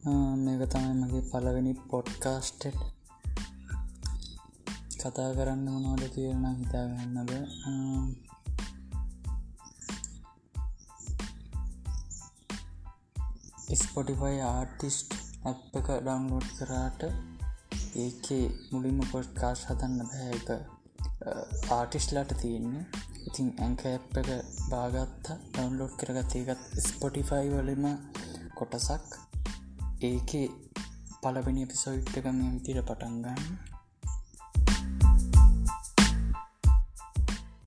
මේක තමයි මගේ පලවෙනි පොඩ්කාස්ටෙට් කතා කරන්න මොනවද කියරන හිතාගන්නද ස්පොටිෆයි ආර්ටිස්ට් ඇප් එක ඩවන්ලෝඩ් කරාට ඒකේ මුලින්ම පොඩ්කාස් හතන්න බෑක ආටිස්ලාට තියෙන්නේ. ඉතින් ඇංක ඇප් එක බාගත්ත. ඩවන්ලෝඩ් කරගත් ඒකත් ස්පොටිෆයි වලම කොටසක්. ඒකේ පලබෙනි පිසොයිට්ක මේ විතිර පටන්ගන්න